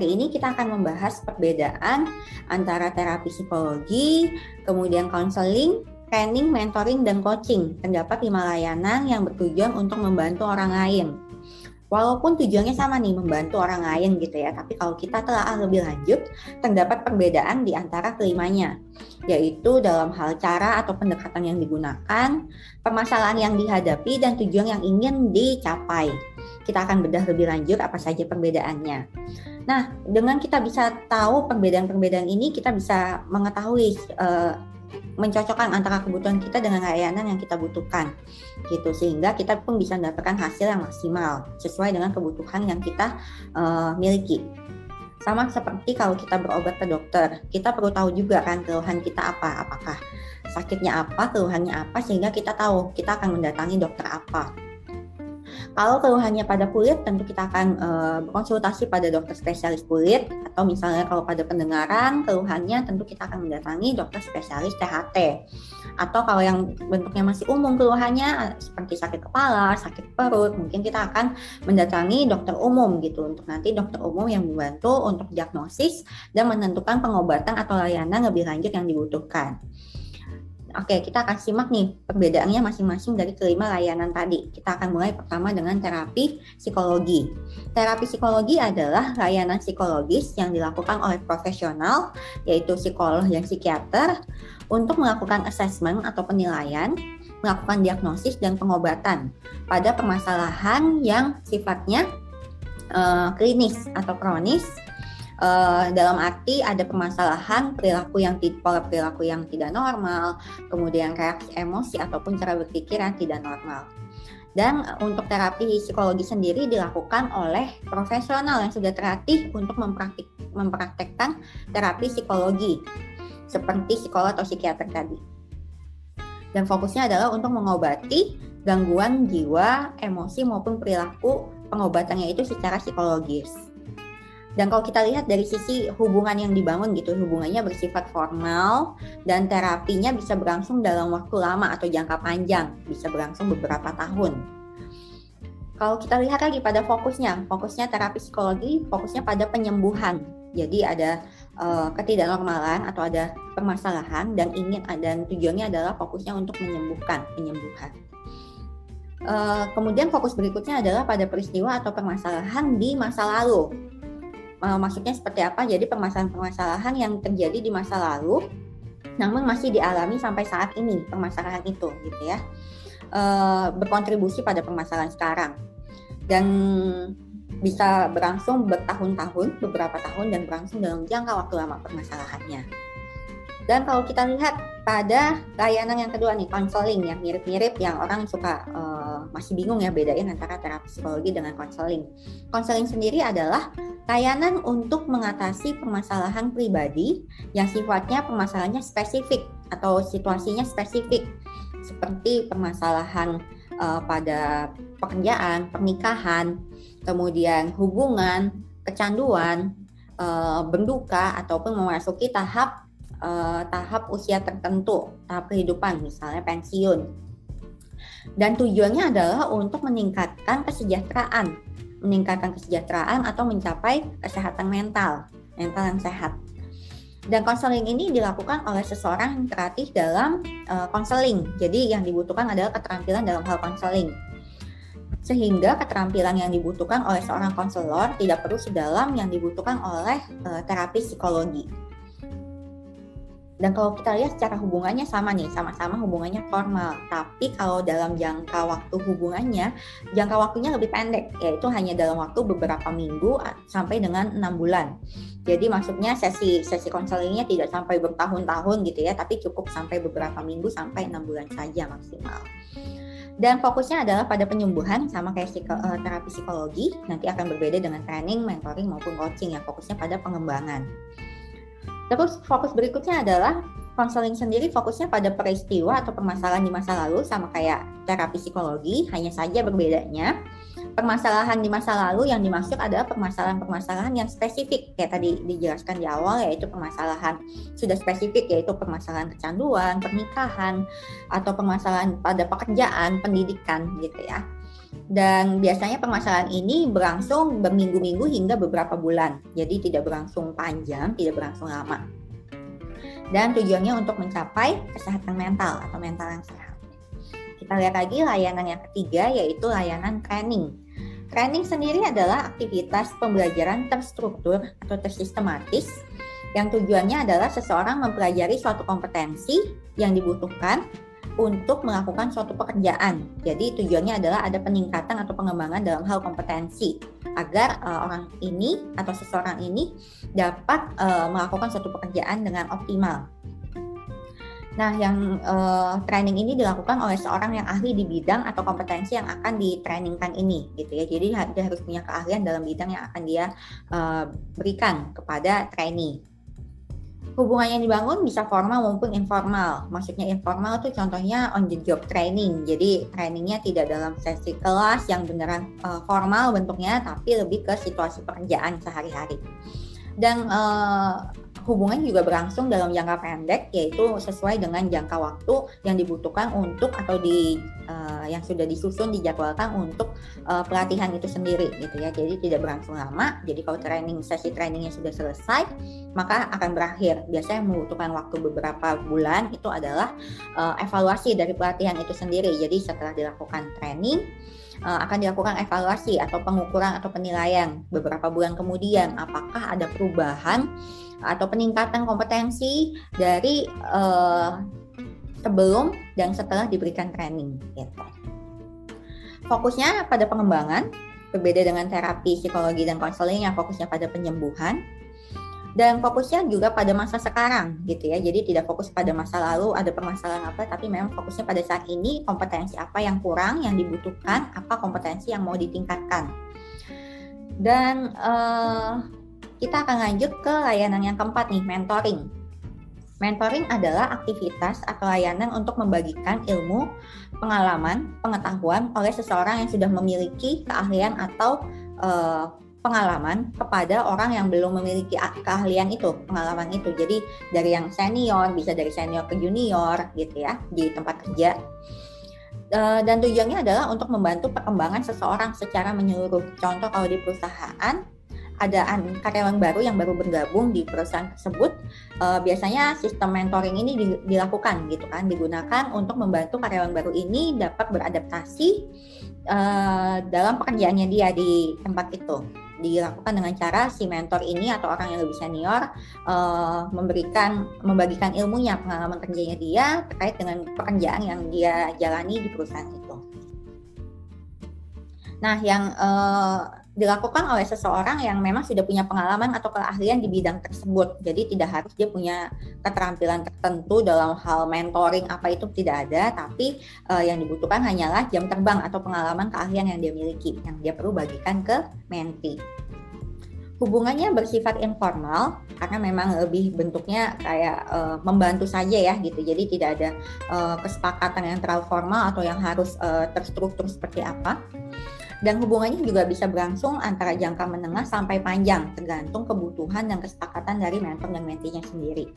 Hari ini kita akan membahas perbedaan antara terapi psikologi, kemudian konseling, training, mentoring, dan coaching. Terdapat lima layanan yang bertujuan untuk membantu orang lain. Walaupun tujuannya sama nih, membantu orang lain gitu ya, tapi kalau kita telah lebih lanjut, terdapat perbedaan di antara kelimanya, yaitu dalam hal cara atau pendekatan yang digunakan, permasalahan yang dihadapi, dan tujuan yang ingin dicapai. Kita akan bedah lebih lanjut apa saja perbedaannya. Nah, dengan kita bisa tahu perbedaan-perbedaan ini, kita bisa mengetahui uh, mencocokkan antara kebutuhan kita dengan layanan yang kita butuhkan gitu. Sehingga kita pun bisa mendapatkan hasil yang maksimal sesuai dengan kebutuhan yang kita uh, miliki. Sama seperti kalau kita berobat ke dokter kita perlu tahu juga kan keluhan kita apa apakah sakitnya apa keluhannya apa sehingga kita tahu kita akan mendatangi dokter apa kalau keluhannya pada kulit, tentu kita akan uh, berkonsultasi pada dokter spesialis kulit atau misalnya kalau pada pendengaran keluhannya tentu kita akan mendatangi dokter spesialis THT. Atau kalau yang bentuknya masih umum keluhannya seperti sakit kepala, sakit perut, mungkin kita akan mendatangi dokter umum gitu untuk nanti dokter umum yang membantu untuk diagnosis dan menentukan pengobatan atau layanan lebih lanjut yang dibutuhkan. Oke, kita akan simak nih perbedaannya masing-masing dari kelima layanan tadi. Kita akan mulai pertama dengan terapi psikologi. Terapi psikologi adalah layanan psikologis yang dilakukan oleh profesional, yaitu psikolog dan psikiater, untuk melakukan assessment atau penilaian, melakukan diagnosis dan pengobatan pada permasalahan yang sifatnya uh, klinis atau kronis uh, dalam arti ada permasalahan perilaku yang pola perilaku yang tidak normal, kemudian reaksi emosi ataupun cara berpikir yang tidak normal. Dan untuk terapi psikologi sendiri dilakukan oleh profesional yang sudah terlatih untuk mempraktik, mempraktekkan terapi psikologi seperti psikolog atau psikiater tadi. Dan fokusnya adalah untuk mengobati gangguan jiwa, emosi maupun perilaku pengobatannya itu secara psikologis. Dan kalau kita lihat dari sisi hubungan yang dibangun gitu, hubungannya bersifat formal dan terapinya bisa berlangsung dalam waktu lama atau jangka panjang, bisa berlangsung beberapa tahun. Kalau kita lihat lagi pada fokusnya, fokusnya terapi psikologi, fokusnya pada penyembuhan. Jadi ada uh, ketidaknormalan atau ada permasalahan dan ingin dan tujuannya adalah fokusnya untuk menyembuhkan, penyembuhan. Uh, kemudian fokus berikutnya adalah pada peristiwa atau permasalahan di masa lalu maksudnya seperti apa? Jadi permasalahan-permasalahan yang terjadi di masa lalu, namun masih dialami sampai saat ini permasalahan itu, gitu ya, uh, berkontribusi pada permasalahan sekarang dan bisa berlangsung bertahun-tahun, beberapa tahun dan berlangsung dalam jangka waktu lama permasalahannya. Dan kalau kita lihat pada layanan yang kedua nih, konseling yang mirip-mirip yang orang suka uh, masih bingung ya bedain antara terapi psikologi dengan konseling. Konseling sendiri adalah layanan untuk mengatasi permasalahan pribadi yang sifatnya permasalahannya spesifik atau situasinya spesifik seperti permasalahan uh, pada pekerjaan, pernikahan, kemudian hubungan, kecanduan, uh, berduka ataupun memasuki tahap uh, tahap usia tertentu, tahap kehidupan misalnya pensiun. Dan tujuannya adalah untuk meningkatkan kesejahteraan meningkatkan kesejahteraan atau mencapai kesehatan mental, mental yang sehat. Dan konseling ini dilakukan oleh seseorang yang kreatif dalam konseling. Uh, Jadi yang dibutuhkan adalah keterampilan dalam hal konseling. Sehingga keterampilan yang dibutuhkan oleh seorang konselor tidak perlu sedalam yang dibutuhkan oleh uh, terapi psikologi. Dan kalau kita lihat secara hubungannya sama nih, sama-sama hubungannya formal. Tapi kalau dalam jangka waktu hubungannya, jangka waktunya lebih pendek, yaitu hanya dalam waktu beberapa minggu sampai dengan enam bulan. Jadi maksudnya sesi sesi konselingnya tidak sampai bertahun-tahun gitu ya, tapi cukup sampai beberapa minggu sampai enam bulan saja maksimal. Dan fokusnya adalah pada penyembuhan sama kayak psiko, uh, terapi psikologi, nanti akan berbeda dengan training, mentoring maupun coaching yang fokusnya pada pengembangan. Terus fokus berikutnya adalah konseling sendiri fokusnya pada peristiwa atau permasalahan di masa lalu sama kayak terapi psikologi, hanya saja berbedanya permasalahan di masa lalu yang dimaksud adalah permasalahan-permasalahan yang spesifik kayak tadi dijelaskan di awal yaitu permasalahan sudah spesifik yaitu permasalahan kecanduan, pernikahan atau permasalahan pada pekerjaan, pendidikan gitu ya. Dan biasanya permasalahan ini berlangsung berminggu-minggu hingga beberapa bulan. Jadi tidak berlangsung panjang, tidak berlangsung lama. Dan tujuannya untuk mencapai kesehatan mental atau mental yang sehat. Kita lihat lagi layanan yang ketiga yaitu layanan training. Training sendiri adalah aktivitas pembelajaran terstruktur atau tersistematis yang tujuannya adalah seseorang mempelajari suatu kompetensi yang dibutuhkan untuk melakukan suatu pekerjaan. Jadi tujuannya adalah ada peningkatan atau pengembangan dalam hal kompetensi agar uh, orang ini atau seseorang ini dapat uh, melakukan suatu pekerjaan dengan optimal. Nah, yang uh, training ini dilakukan oleh seorang yang ahli di bidang atau kompetensi yang akan ditrainingkan ini, gitu ya. Jadi dia harus punya keahlian dalam bidang yang akan dia uh, berikan kepada trainee hubungan yang dibangun bisa formal maupun informal. Maksudnya informal itu contohnya on the job training. Jadi trainingnya tidak dalam sesi kelas yang beneran uh, formal bentuknya, tapi lebih ke situasi pekerjaan sehari-hari. Dan uh, hubungan juga berlangsung dalam jangka pendek yaitu sesuai dengan jangka waktu yang dibutuhkan untuk atau di uh, yang sudah disusun dijadwalkan untuk uh, pelatihan itu sendiri gitu ya. Jadi tidak berlangsung lama. Jadi kalau training sesi trainingnya sudah selesai maka akan berakhir. Biasanya membutuhkan waktu beberapa bulan itu adalah uh, evaluasi dari pelatihan itu sendiri. Jadi setelah dilakukan training akan dilakukan evaluasi atau pengukuran atau penilaian beberapa bulan kemudian. Apakah ada perubahan atau peningkatan kompetensi dari uh, sebelum dan setelah diberikan training gitu. Fokusnya pada pengembangan, berbeda dengan terapi psikologi dan konseling yang fokusnya pada penyembuhan dan fokusnya juga pada masa sekarang gitu ya. Jadi tidak fokus pada masa lalu ada permasalahan apa tapi memang fokusnya pada saat ini kompetensi apa yang kurang yang dibutuhkan, apa kompetensi yang mau ditingkatkan. Dan uh, kita akan lanjut ke layanan yang keempat nih, mentoring. Mentoring adalah aktivitas atau layanan untuk membagikan ilmu, pengalaman, pengetahuan oleh seseorang yang sudah memiliki keahlian atau uh, pengalaman kepada orang yang belum memiliki keahlian itu, pengalaman itu. Jadi dari yang senior, bisa dari senior ke junior gitu ya, di tempat kerja. Uh, dan tujuannya adalah untuk membantu perkembangan seseorang secara menyeluruh. Contoh kalau di perusahaan, ada karyawan baru yang baru bergabung di perusahaan tersebut, uh, biasanya sistem mentoring ini di, dilakukan gitu kan, digunakan untuk membantu karyawan baru ini dapat beradaptasi uh, dalam pekerjaannya dia di tempat itu dilakukan dengan cara si mentor ini atau orang yang lebih senior uh, memberikan membagikan ilmunya pengalaman kerjanya dia terkait dengan pekerjaan yang dia jalani di perusahaan itu. Nah, yang uh, dilakukan oleh seseorang yang memang sudah punya pengalaman atau keahlian di bidang tersebut. Jadi tidak harus dia punya keterampilan tertentu dalam hal mentoring apa itu tidak ada, tapi uh, yang dibutuhkan hanyalah jam terbang atau pengalaman keahlian yang dia miliki yang dia perlu bagikan ke menti. Hubungannya bersifat informal karena memang lebih bentuknya kayak uh, membantu saja ya gitu. Jadi tidak ada uh, kesepakatan yang terlalu formal atau yang harus uh, terstruktur seperti apa dan hubungannya juga bisa berlangsung antara jangka menengah sampai panjang tergantung kebutuhan dan kesepakatan dari mentor dan mentinya sendiri.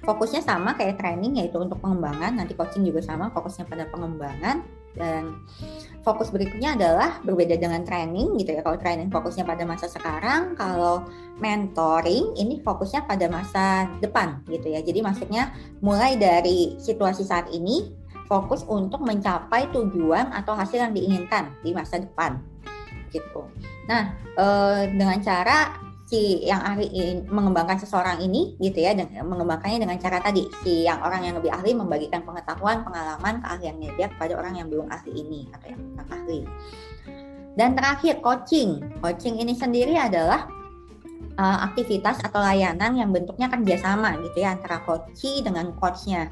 Fokusnya sama kayak training yaitu untuk pengembangan, nanti coaching juga sama fokusnya pada pengembangan dan fokus berikutnya adalah berbeda dengan training gitu ya. Kalau training fokusnya pada masa sekarang, kalau mentoring ini fokusnya pada masa depan gitu ya. Jadi maksudnya mulai dari situasi saat ini fokus untuk mencapai tujuan atau hasil yang diinginkan di masa depan gitu. Nah, e, dengan cara si yang ahli mengembangkan seseorang ini gitu ya dan mengembangkannya dengan cara tadi si yang orang yang lebih ahli membagikan pengetahuan, pengalaman, keahliannya dia kepada orang yang belum ahli ini atau yang ahli. Dan terakhir coaching. Coaching ini sendiri adalah uh, aktivitas atau layanan yang bentuknya kerjasama gitu ya antara coach dengan coachnya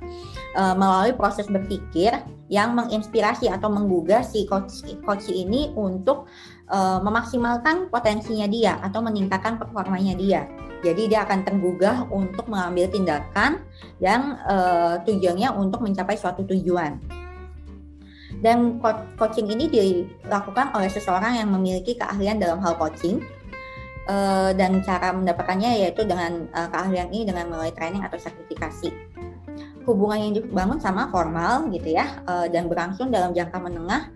uh, melalui proses berpikir yang menginspirasi atau menggugah si coach coach ini untuk uh, memaksimalkan potensinya dia atau meningkatkan performanya dia. Jadi dia akan tergugah untuk mengambil tindakan yang uh, tujuannya untuk mencapai suatu tujuan. Dan coaching ini dilakukan oleh seseorang yang memiliki keahlian dalam hal coaching uh, dan cara mendapatkannya yaitu dengan uh, keahlian ini dengan melalui training atau sertifikasi. Hubungan yang dibangun sama formal gitu ya uh, dan berlangsung dalam jangka menengah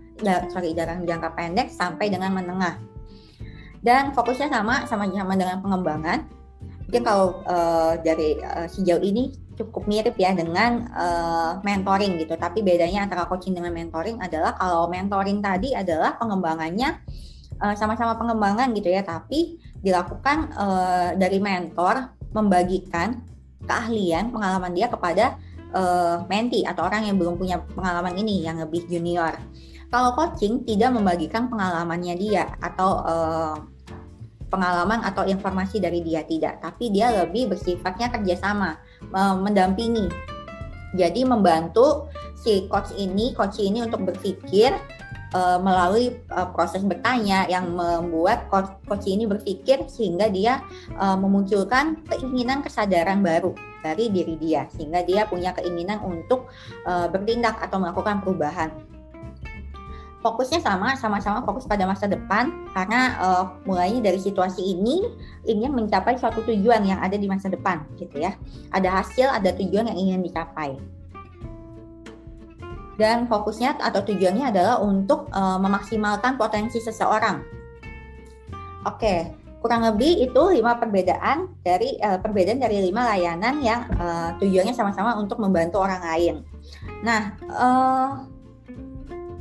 sorry dalam jangka pendek sampai dengan menengah. Dan fokusnya sama sama sama dengan pengembangan. Mungkin kalau uh, dari uh, sejauh ini cukup mirip ya dengan uh, mentoring gitu. Tapi bedanya antara coaching dengan mentoring adalah kalau mentoring tadi adalah pengembangannya sama-sama pengembangan gitu ya, tapi dilakukan uh, dari mentor membagikan keahlian pengalaman dia kepada uh, menti atau orang yang belum punya pengalaman ini yang lebih junior. Kalau coaching tidak membagikan pengalamannya dia atau uh, pengalaman atau informasi dari dia tidak, tapi dia lebih bersifatnya kerjasama, uh, mendampingi. Jadi membantu si coach ini, coach ini untuk berpikir uh, melalui uh, proses bertanya yang membuat coach, ini berpikir sehingga dia uh, memunculkan keinginan kesadaran baru dari diri dia. Sehingga dia punya keinginan untuk uh, bertindak atau melakukan perubahan. Fokusnya sama sama-sama fokus pada masa depan karena uh, mulainya dari situasi ini ingin mencapai suatu tujuan yang ada di masa depan gitu ya. Ada hasil ada tujuan yang ingin dicapai dan fokusnya atau tujuannya adalah untuk uh, memaksimalkan potensi seseorang. Oke, kurang lebih itu lima perbedaan dari uh, perbedaan dari lima layanan yang uh, tujuannya sama-sama untuk membantu orang lain. Nah, uh,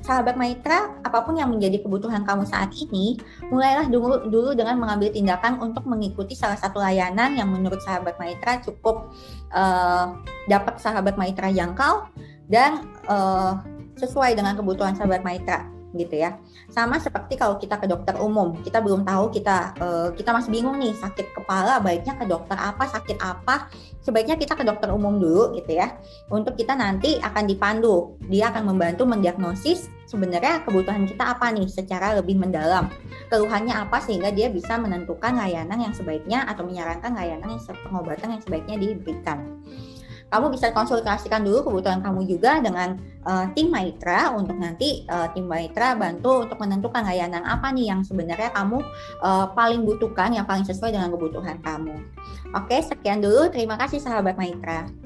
sahabat Maitra, apa pun yang menjadi kebutuhan kamu saat ini, mulailah dulu dulu dengan mengambil tindakan untuk mengikuti salah satu layanan yang menurut sahabat Maitra cukup uh, dapat sahabat Maitra jangkau dan uh, sesuai dengan kebutuhan sahabat Maitra gitu ya. Sama seperti kalau kita ke dokter umum, kita belum tahu kita uh, kita masih bingung nih sakit kepala baiknya ke dokter apa, sakit apa, sebaiknya kita ke dokter umum dulu gitu ya. Untuk kita nanti akan dipandu, dia akan membantu mendiagnosis sebenarnya kebutuhan kita apa nih secara lebih mendalam. Keluhannya apa sehingga dia bisa menentukan layanan yang sebaiknya atau menyarankan layanan yang pengobatan yang sebaiknya diberikan kamu bisa konsultasikan dulu kebutuhan kamu juga dengan uh, tim Maitra untuk nanti uh, tim Maitra bantu untuk menentukan layanan apa nih yang sebenarnya kamu uh, paling butuhkan, yang paling sesuai dengan kebutuhan kamu. Oke, sekian dulu. Terima kasih sahabat Maitra.